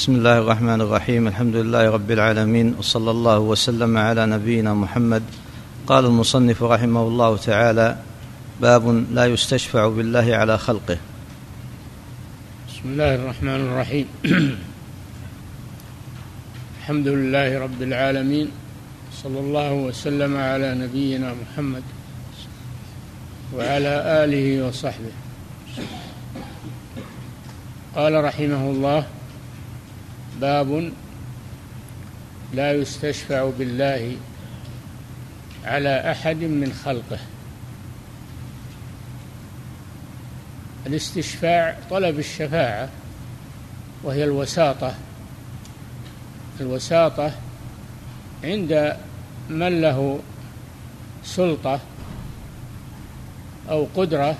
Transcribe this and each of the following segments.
بسم الله الرحمن الرحيم الحمد لله رب العالمين وصلى الله وسلم على نبينا محمد قال المصنف رحمه الله تعالى باب لا يستشفع بالله على خلقه بسم الله الرحمن الرحيم الحمد لله رب العالمين صلى الله وسلم على نبينا محمد وعلى اله وصحبه قال رحمه الله باب لا يستشفع بالله على أحد من خلقه. الاستشفاع طلب الشفاعة وهي الوساطة. الوساطة عند من له سلطة أو قدرة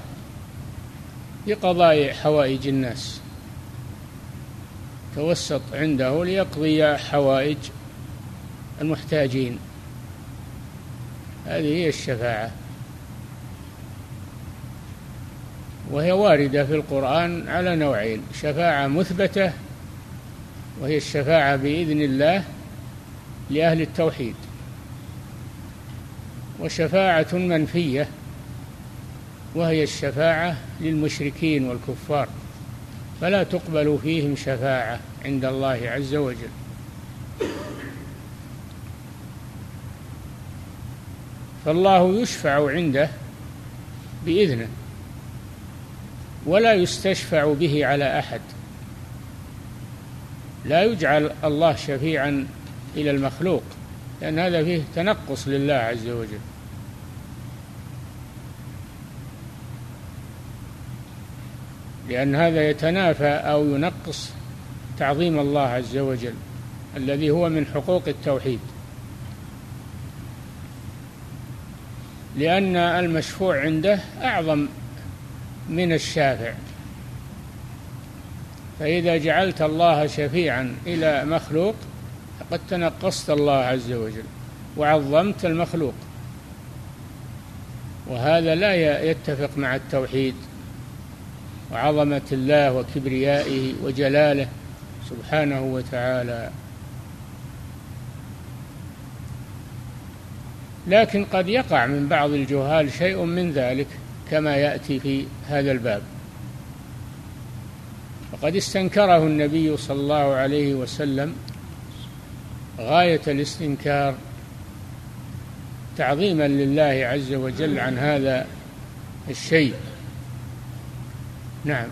لقضاء حوائج الناس. توسط عنده ليقضي حوائج المحتاجين. هذه هي الشفاعة. وهي واردة في القرآن على نوعين شفاعة مثبتة وهي الشفاعة بإذن الله لأهل التوحيد وشفاعة منفية وهي الشفاعة للمشركين والكفار. فلا تقبل فيهم شفاعة عند الله عز وجل. فالله يشفع عنده بإذنه ولا يستشفع به على أحد. لا يجعل الله شفيعا إلى المخلوق لأن هذا فيه تنقص لله عز وجل. لأن هذا يتنافى أو ينقص تعظيم الله عز وجل الذي هو من حقوق التوحيد. لأن المشفوع عنده أعظم من الشافع. فإذا جعلت الله شفيعا إلى مخلوق فقد تنقصت الله عز وجل وعظمت المخلوق. وهذا لا يتفق مع التوحيد. وعظمة الله وكبريائه وجلاله سبحانه وتعالى. لكن قد يقع من بعض الجهال شيء من ذلك كما يأتي في هذا الباب. وقد استنكره النبي صلى الله عليه وسلم غاية الاستنكار تعظيما لله عز وجل عن هذا الشيء. نعم.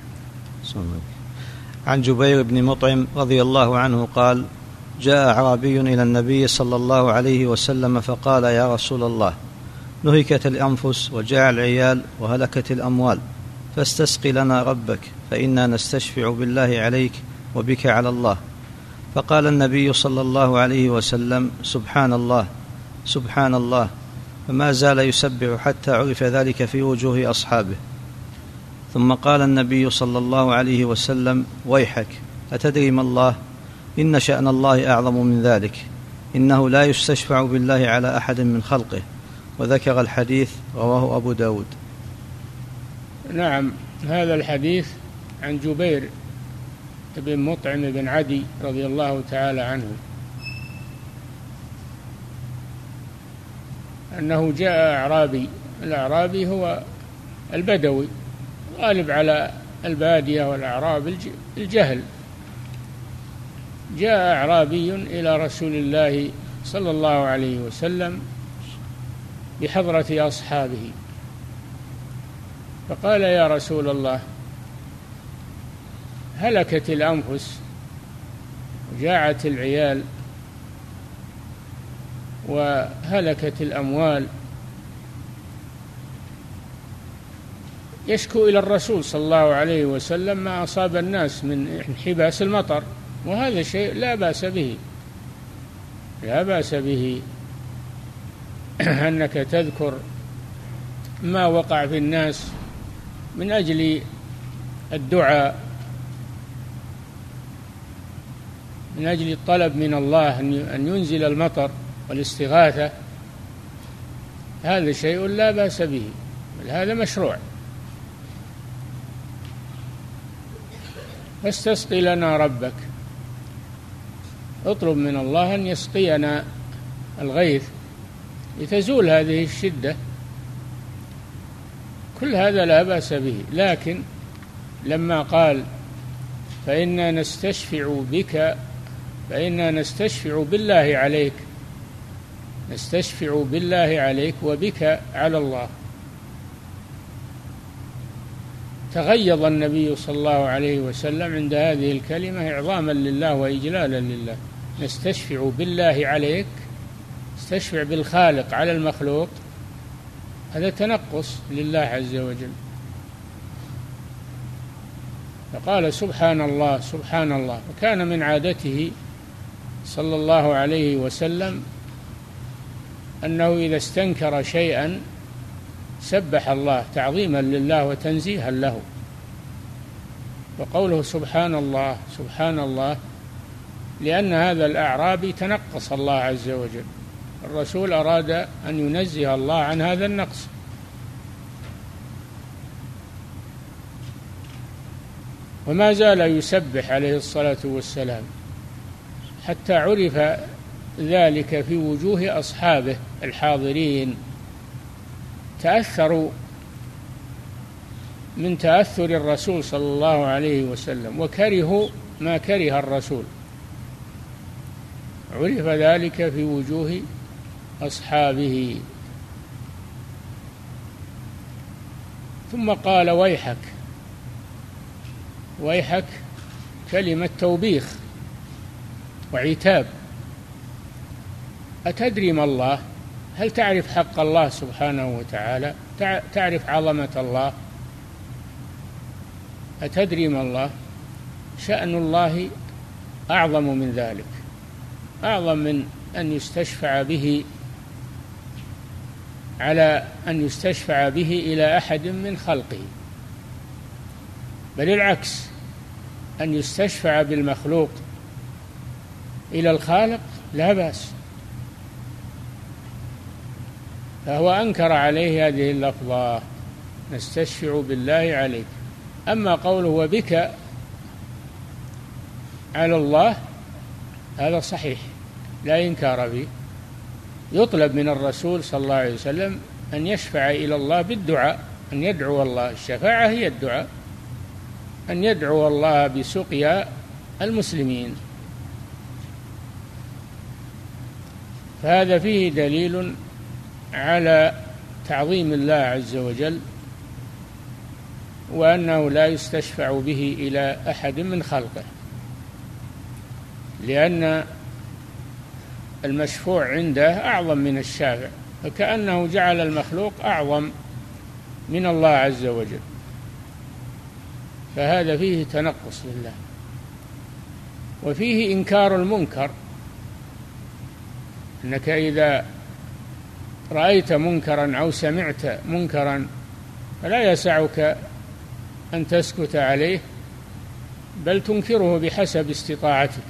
عن جبير بن مطعم رضي الله عنه قال جاء أعرابي إلى النبي صلى الله عليه وسلم فقال يا رسول الله نهكت الأنفس وجاع العيال وهلكت الأموال فاستسق لنا ربك فإنا نستشفع بالله عليك وبك على الله. فقال النبي صلى الله عليه وسلم سبحان الله سبحان الله فما زال يسبح حتى عرف ذلك في وجوه أصحابه. ثم قال النبي صلى الله عليه وسلم ويحك أتدري ما الله؟ إن شأن الله أعظم من ذلك إنه لا يستشفع بالله على أحد من خلقه. وذكر الحديث رواه أبو داود. نعم هذا الحديث عن جبير بن مطعم بن عدي رضي الله تعالى عنه. أنه جاء أعرابي الأعرابي هو البدوي. غالب على البادية والأعراب الجهل. جاء أعرابي إلى رسول الله صلى الله عليه وسلم بحضرة أصحابه. فقال يا رسول الله هلكت الأنفس وجاعت العيال وهلكت الأموال يشكو إلى الرسول صلى الله عليه وسلم ما أصاب الناس من انحباس المطر وهذا شيء لا بأس به. لا بأس به أنك تذكر ما وقع في الناس من أجل الدعاء من أجل الطلب من الله أن ينزل المطر والاستغاثة. هذا شيء لا بأس به بل هذا مشروع. فاستسقي لنا ربك. اطلب من الله أن يسقينا الغيث لتزول هذه الشدة. كل هذا لا بأس به لكن لما قال فإنا نستشفع بك فإنا نستشفع بالله عليك نستشفع بالله عليك وبك على الله. تغيظ النبي صلى الله عليه وسلم عند هذه الكلمة إعظاما لله وإجلالا لله. نستشفع بالله عليك استشفع بالخالق على المخلوق. هذا تنقص لله عز وجل. فقال سبحان الله سبحان الله. وكان من عادته صلى الله عليه وسلم أنه إذا استنكر شيئا سبح الله تعظيما لله وتنزيها له. وقوله سبحان الله سبحان الله لأن هذا الأعرابي تنقص الله عز وجل. الرسول أراد أن ينزه الله عن هذا النقص. وما زال يسبح عليه الصلاة والسلام حتى عرف ذلك في وجوه أصحابه الحاضرين. تأثروا من تأثر الرسول صلى الله عليه وسلم وكرهوا ما كره الرسول. عرف ذلك في وجوه أصحابه. ثم قال ويحك ويحك كلمة توبيخ وعتاب. أتدري ما الله؟ هل تعرف حق الله سبحانه وتعالى؟ تعرف عظمة الله؟ أتدري ما الله؟ شأن الله أعظم من ذلك. أعظم من أن يستشفع به على أن يستشفع به إلى أحد من خلقه. بل العكس أن يستشفع بالمخلوق إلى الخالق لا بأس. فهو أنكر عليه هذه اللفظة. نستشفع بالله عليك. أما قوله وبك على الله هذا صحيح. لا إنكار فيه. يطلب من الرسول صلى الله عليه وسلم أن يشفع إلى الله بالدعاء أن يدعو الله. الشفاعة هي الدعاء. أن يدعو الله بسقيا المسلمين. فهذا فيه دليل على تعظيم الله عز وجل وأنه لا يستشفع به إلى أحد من خلقه لأن المشفوع عنده أعظم من الشافع فكأنه جعل المخلوق أعظم من الله عز وجل. فهذا فيه تنقص لله وفيه إنكار المنكر أنك إذا رأيت منكرا أو سمعت منكرا فلا يسعك أن تسكت عليه بل تنكره بحسب استطاعتك.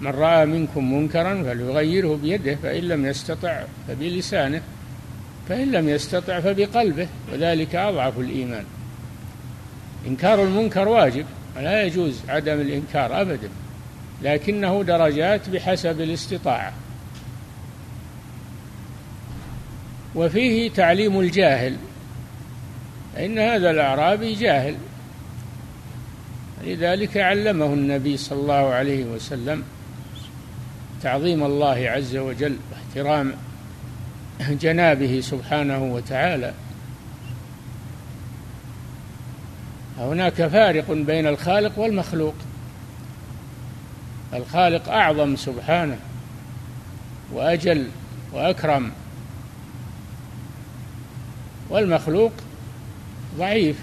من رأى منكم منكرا فليغيره بيده فإن لم يستطع فبلسانه فإن لم يستطع فبقلبه وذلك أضعف الإيمان. إنكار المنكر واجب لا يجوز عدم الإنكار أبدا لكنه درجات بحسب الاستطاعة. وفيه تعليم الجاهل. إن هذا الأعرابي جاهل. لذلك علمه النبي صلى الله عليه وسلم تعظيم الله عز وجل واحترام جنابه سبحانه وتعالى. هناك فارق بين الخالق والمخلوق. الخالق أعظم سبحانه وأجل وأكرم. والمخلوق ضعيف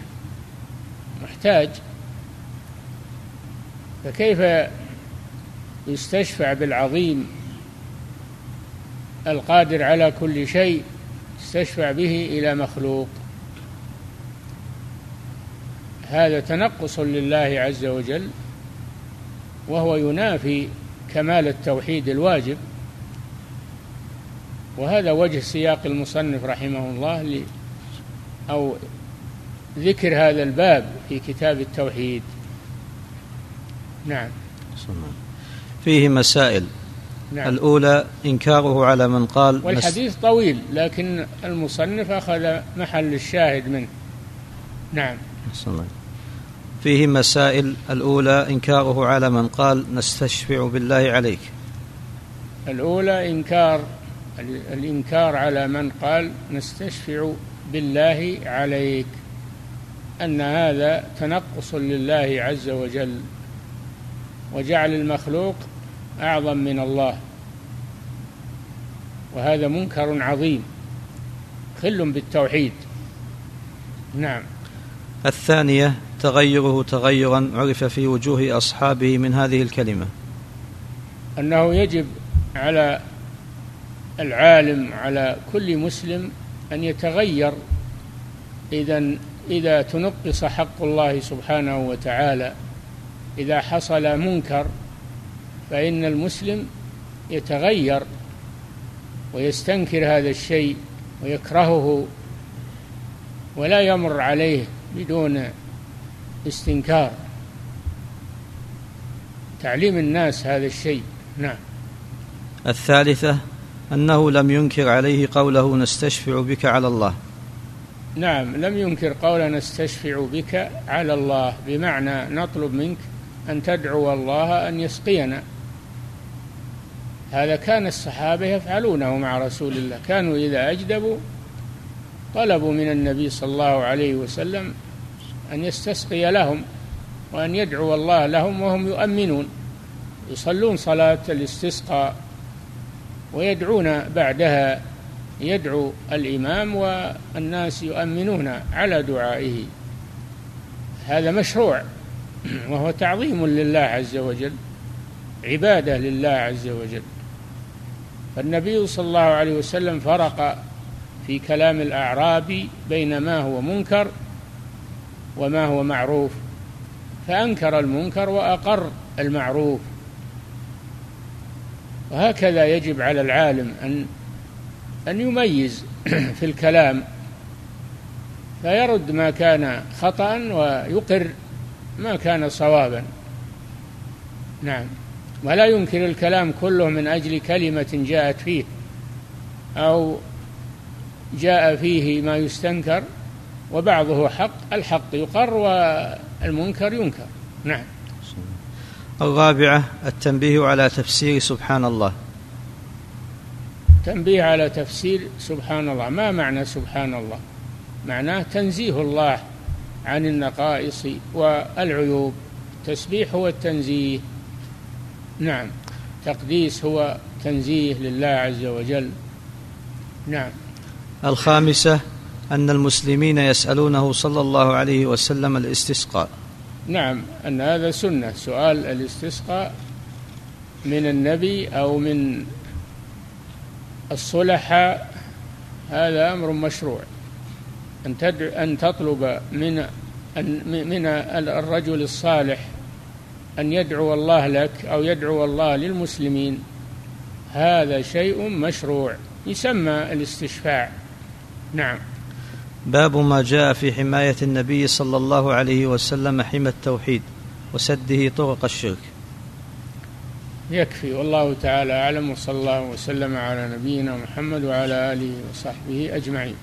محتاج. فكيف يستشفع بالعظيم القادر على كل شيء يستشفع به إلى مخلوق؟ هذا تنقص لله عز وجل وهو ينافي كمال التوحيد الواجب. وهذا وجه سياق المصنف رحمه الله أو ذكر هذا الباب في كتاب التوحيد. نعم. فيه مسائل. نعم. الأولى إنكاره على من قال والحديث طويل لكن المصنف أخذ محل الشاهد منه. نعم. فيه مسائل. الأولى إنكاره على من قال نستشفع بالله عليك. الأولى إنكار الإنكار على من قال نستشفع بالله عليك أن هذا تنقص لله عز وجل وجعل المخلوق أعظم من الله. وهذا منكر عظيم خل بالتوحيد. نعم. الثانية تغيره تغيرا عرف في وجوه أصحابه من هذه الكلمة. أنه يجب على العالم على كل مسلم أن يتغير. إذا إذا تنقص حق الله سبحانه وتعالى إذا حصل منكر فإن المسلم يتغير ويستنكر هذا الشيء ويكرهه ولا يمر عليه بدون استنكار. تعليم الناس هذا الشيء. نعم. الثالثة أنه لم ينكر عليه قوله نستشفع بك على الله. نعم لم ينكر قول نستشفع بك على الله بمعنى نطلب منك أن تدعو الله أن يسقينا. هذا كان الصحابة يفعلونه مع رسول الله. كانوا إذا أجدبوا طلبوا من النبي صلى الله عليه وسلم أن يستسقي لهم وأن يدعو الله لهم وهم يؤمنون يصلون صلاة الاستسقاء. ويدعون بعدها يدعو الإمام والناس يؤمنون على دعائه. هذا مشروع وهو تعظيم لله عز وجل عبادة لله عز وجل. فالنبي صلى الله عليه وسلم فرق في كلام الأعرابي بين ما هو منكر وما هو معروف. فأنكر المنكر وأقر المعروف. وهكذا يجب على العالم أن أن يميز في الكلام. فيرد ما كان خطأ ويقر ما كان صوابا. نعم. ولا ينكر الكلام كله من أجل كلمة جاءت فيه أو جاء فيه ما يستنكر وبعضه حق الحق يقر والمنكر ينكر. نعم. الرابعة التنبيه على تفسير سبحان الله. تنبيه على تفسير سبحان الله. ما معنى سبحان الله؟ معناه تنزيه الله عن النقائص والعيوب. تسبيح هو التنزيه. نعم. تقديس هو تنزيه لله عز وجل. نعم. الخامسة أن المسلمين يسألونه صلى الله عليه وسلم الاستسقاء. نعم أن هذا سنة. سؤال الاستسقاء من النبي أو من الصلحاء هذا أمر مشروع. أن أن تطلب من من الرجل الصالح أن يدعو الله لك أو يدعو الله للمسلمين هذا شيء مشروع يسمى الاستشفاع. نعم. باب ما جاء في حماية النبي صلى الله عليه وسلم حمى التوحيد وسده طرق الشرك. يكفي والله تعالى أعلم وصلى الله وسلم على نبينا محمد وعلى آله وصحبه أجمعين.